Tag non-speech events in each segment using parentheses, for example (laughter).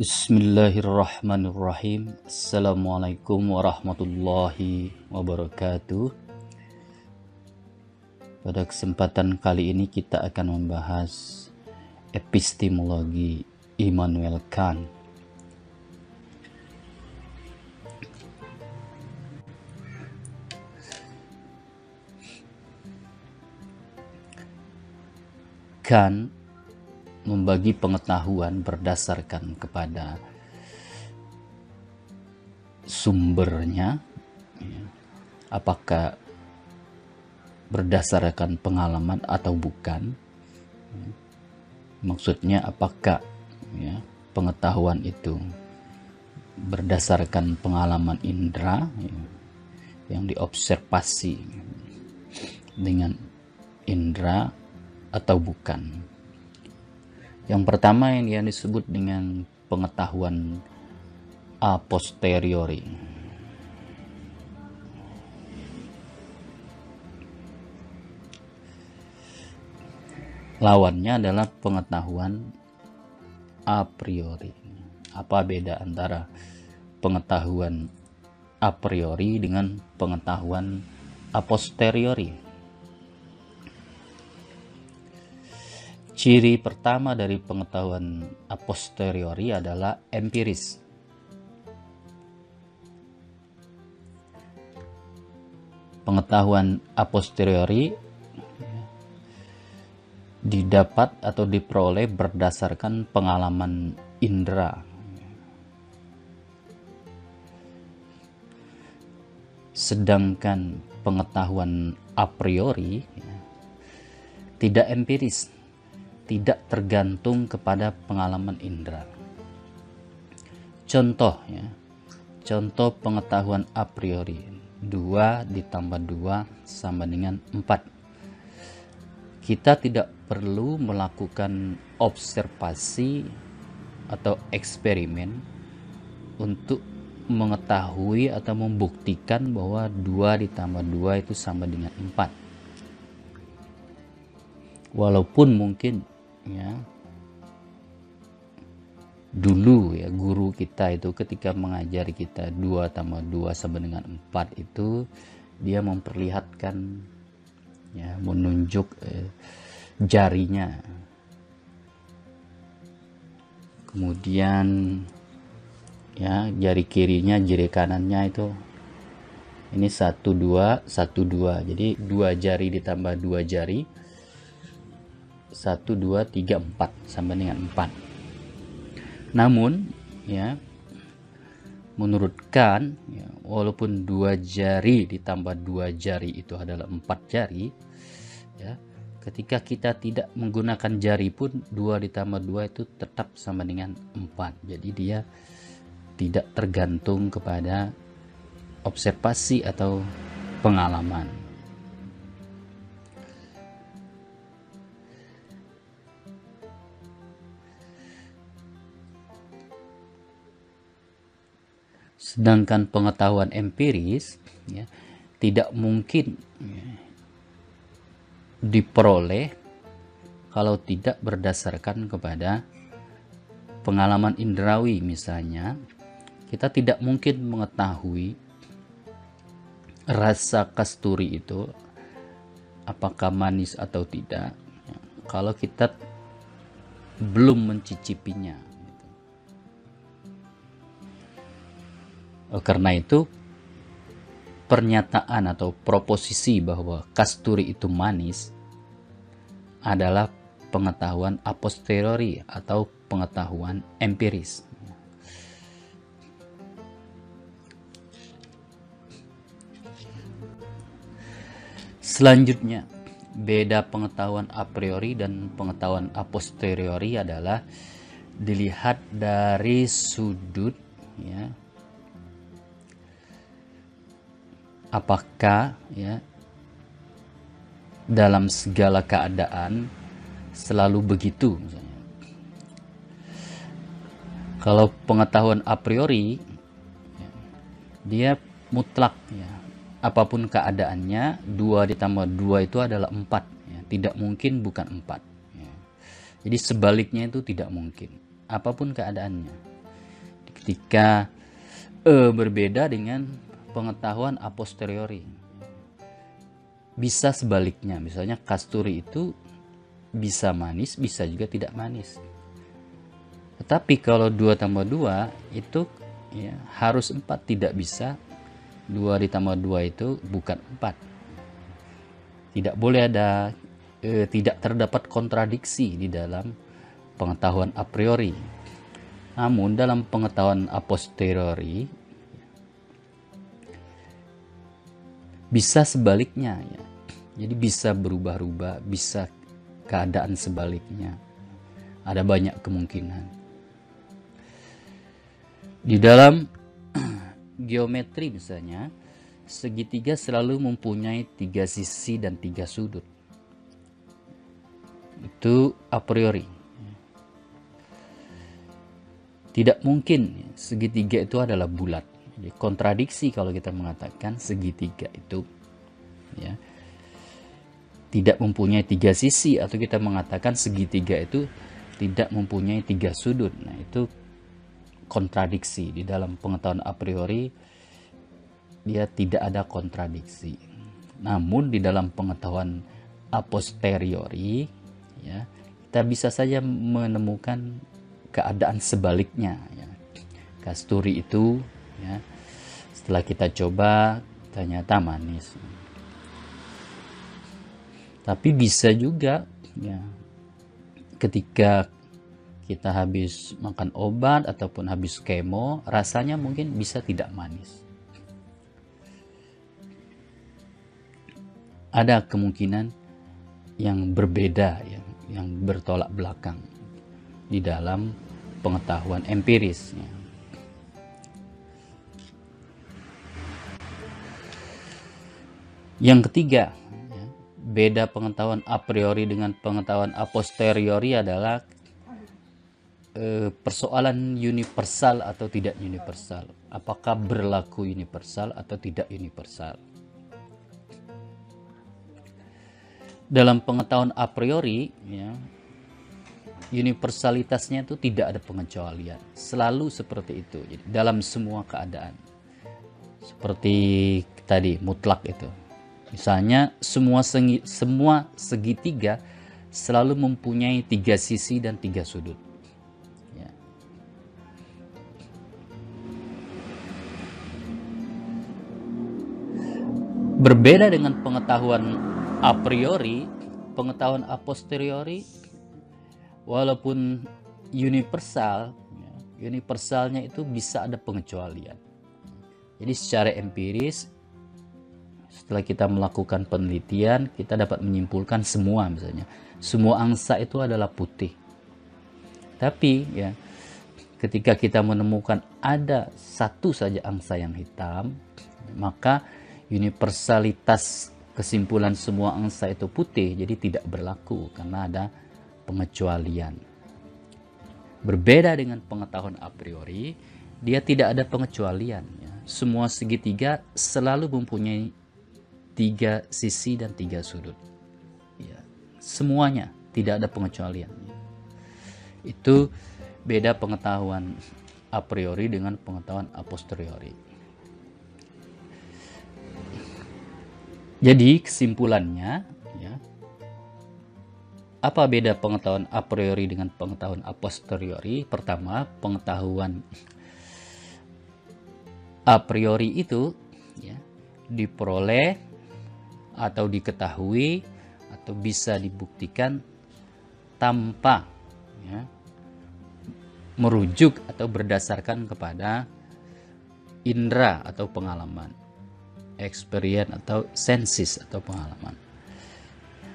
Bismillahirrahmanirrahim. Assalamualaikum warahmatullahi wabarakatuh. Pada kesempatan kali ini kita akan membahas epistemologi Immanuel Kant. Kant membagi pengetahuan berdasarkan kepada sumbernya ya, apakah berdasarkan pengalaman atau bukan ya. maksudnya apakah ya, pengetahuan itu berdasarkan pengalaman indera ya, yang diobservasi dengan indera atau bukan yang pertama yang, yang disebut dengan pengetahuan a posteriori. Lawannya adalah pengetahuan a priori. Apa beda antara pengetahuan a priori dengan pengetahuan a posteriori? Ciri pertama dari pengetahuan a posteriori adalah empiris. Pengetahuan a posteriori didapat atau diperoleh berdasarkan pengalaman indera. Sedangkan pengetahuan a priori tidak empiris tidak tergantung kepada pengalaman indera. Contoh ya, contoh pengetahuan a priori 2 ditambah 2 sama dengan 4. Kita tidak perlu melakukan observasi atau eksperimen untuk mengetahui atau membuktikan bahwa 2 ditambah 2 itu sama dengan 4. Walaupun mungkin ya. Dulu ya guru kita itu ketika mengajari kita 2 tambah 2 sama dengan 4 itu dia memperlihatkan ya menunjuk eh, jarinya. Kemudian ya jari kirinya jari kanannya itu ini satu dua satu dua. Jadi dua jari ditambah dua jari 1 2 3 4 sama dengan 4 namun ya menurut Kant ya, walaupun dua jari ditambah dua jari itu adalah empat jari ya ketika kita tidak menggunakan jari pun dua ditambah dua itu tetap sama dengan empat. Jadi dia tidak tergantung kepada observasi atau pengalaman Sedangkan pengetahuan empiris ya, tidak mungkin ya, diperoleh kalau tidak berdasarkan kepada pengalaman indrawi misalnya. Kita tidak mungkin mengetahui rasa kasturi itu apakah manis atau tidak ya, kalau kita belum mencicipinya karena itu pernyataan atau proposisi bahwa kasturi itu manis adalah pengetahuan a posteriori atau pengetahuan empiris. Selanjutnya, beda pengetahuan a priori dan pengetahuan a posteriori adalah dilihat dari sudut ya, apakah ya dalam segala keadaan selalu begitu misalnya. Kalau pengetahuan a priori ya, dia mutlak ya. Apa pun keadaannya, dua ditambah dua itu adalah empat ya. Tidak mungkin bukan empat ya. Jadi sebaliknya itu tidak mungkin. Apa pun keadaannya. ketika e, berbeda dengan pengetahuan a posteriori. Bisa sebaliknya, misalnya kasturi itu bisa manis, bisa juga tidak manis. Tetapi kalau 2 tambah 2 itu ya, harus 4, tidak bisa 2 ditambah 2 itu bukan 4. Tidak boleh ada eh, tidak terdapat kontradiksi di dalam pengetahuan a priori. Namun dalam pengetahuan a posteriori bisa sebaliknya ya. Jadi bisa berubah-ubah, bisa keadaan sebaliknya. Ada banyak kemungkinan. Di dalam (clears throat) geometri misalnya, segitiga selalu mempunyai tiga sisi dan tiga sudut. Itu a priori. Tidak mungkin segitiga itu adalah bulat. Jadi kontradiksi kalau kita mengatakan segitiga itu ya tidak mempunyai tiga sisi atau kita mengatakan segitiga itu tidak mempunyai tiga sudut. Nah, itu kontradiksi di dalam pengetahuan a priori dia tidak ada kontradiksi. Namun di dalam pengetahuan a posteriori ya, kita bisa saja menemukan keadaan sebaliknya ya. Kasturi itu ya. Setelah kita coba ternyata manis. Tapi bisa juga ya. Ketika kita habis makan obat ataupun habis kemo rasanya mungkin bisa tidak manis. Ada kemungkinan yang berbeda ya, yang bertolak belakang di dalam pengetahuan empiris ya. Yang ketiga beda pengetahuan a priori dengan pengetahuan a posteriori adalah e, persoalan universal atau tidak universal. Apakah berlaku universal atau tidak universal? Dalam pengetahuan a priori, ya, universalitasnya itu tidak ada pengecualian. Selalu seperti itu. Jadi, dalam semua keadaan. Seperti tadi mutlak itu Misalnya semua segi, semua segitiga selalu mempunyai tiga sisi dan tiga sudut. Ya. Berbeda dengan pengetahuan a priori, pengetahuan a posteriori, walaupun universal, ya, universalnya itu bisa ada pengecualian. Jadi secara empiris setelah kita melakukan penelitian kita dapat menyimpulkan semua misalnya. Semua angsa itu adalah putih. Tapi ya ketika kita menemukan ada satu saja angsa yang hitam maka universalitas kesimpulan semua angsa itu putih jadi tidak berlaku karena ada pengecualian. Berbeda dengan pengetahuan a priori dia tidak ada pengecualian ya. semua segitiga selalu mempunyai tiga sisi dan tiga sudut. Ya, semuanya tidak ada pengecualian. Itu beda pengetahuan a priori dengan pengetahuan a posteriori. Jadi kesimpulannya, ya, apa beda pengetahuan a priori dengan pengetahuan a posteriori? Pertama, pengetahuan a priori itu ya, diperoleh atau diketahui atau bisa dibuktikan tanpa ya, merujuk atau berdasarkan kepada indera atau pengalaman, experience atau sensis atau pengalaman.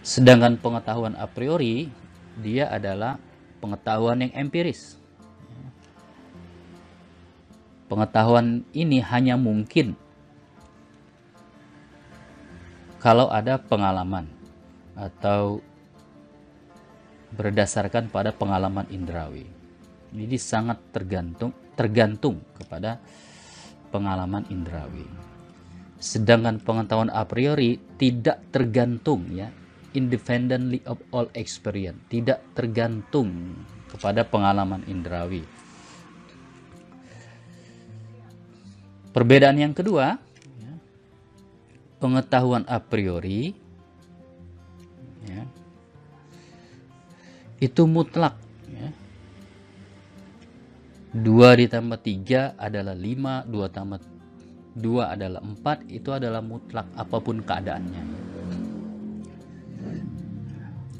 Sedangkan pengetahuan a priori dia adalah pengetahuan yang empiris. Pengetahuan ini hanya mungkin kalau ada pengalaman atau berdasarkan pada pengalaman indrawi. Jadi sangat tergantung tergantung kepada pengalaman indrawi. Sedangkan pengetahuan a priori tidak tergantung ya, independently of all experience, tidak tergantung kepada pengalaman indrawi. Perbedaan yang kedua, pengetahuan a priori ya, itu mutlak. Ya. 2 ditambah 3 adalah 5, 2 tambah 2 adalah 4, itu adalah mutlak apa pun keadaannya.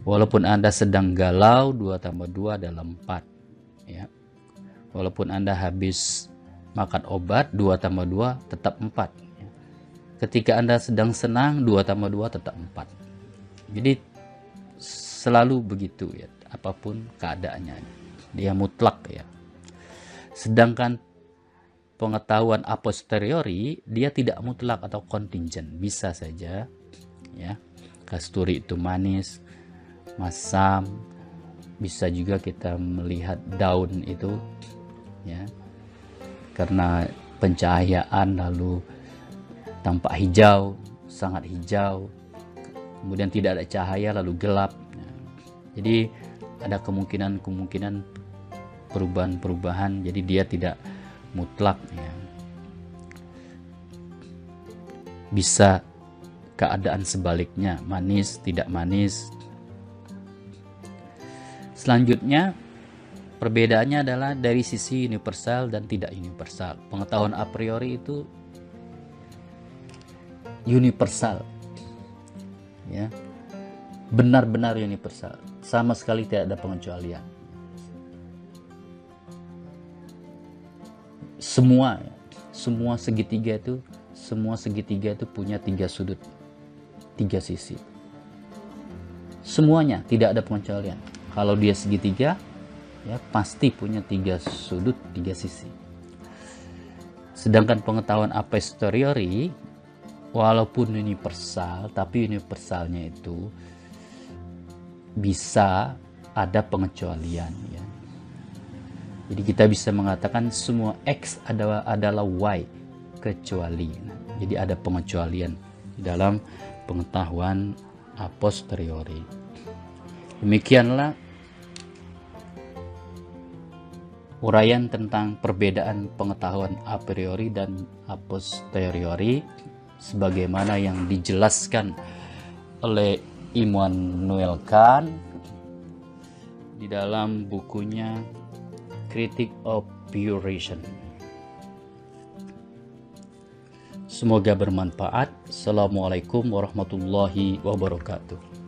Walaupun Anda sedang galau, 2 tambah 2 adalah 4. Ya. Walaupun Anda habis makan obat 2 tambah 2 tetap 4 ketika anda sedang senang 2 tambah 2 tetap 4 jadi selalu begitu ya. Apa pun keadaannya dia mutlak ya. Sedangkan pengetahuan a posteriori dia tidak mutlak atau kontingent. Bisa saja ya. Kasturi itu manis masam. Bisa juga kita melihat daun itu ya. Karena pencahayaan lalu tampak hijau sangat hijau kemudian tidak ada cahaya lalu gelap jadi ada kemungkinan-kemungkinan perubahan-perubahan jadi dia tidak mutlak ya. bisa keadaan sebaliknya manis tidak manis selanjutnya Perbedaannya adalah dari sisi universal dan tidak universal. Pengetahuan a priori itu universal. Ya. Benar-benar universal. Sama sekali tidak ada pengecualian. Semua semua segitiga itu semua segitiga itu punya tiga sudut, tiga sisi. Semuanya tidak ada pengecualian. Kalau dia segitiga, ya pasti punya tiga sudut tiga sisi sedangkan pengetahuan a posteriori walaupun universal tapi universalnya itu bisa ada pengecualian ya. Jadi kita bisa mengatakan semua x adalah adalah y kecuali. Jadi ada pengecualian di dalam pengetahuan a posteriori. Demikianlah uraian tentang perbedaan pengetahuan a priori dan a posteriori sebagaimana yang dijelaskan oleh Immanuel Kant di dalam bukunya Critic of Pure Reason. Semoga bermanfaat. Assalamualaikum warahmatullahi wabarakatuh.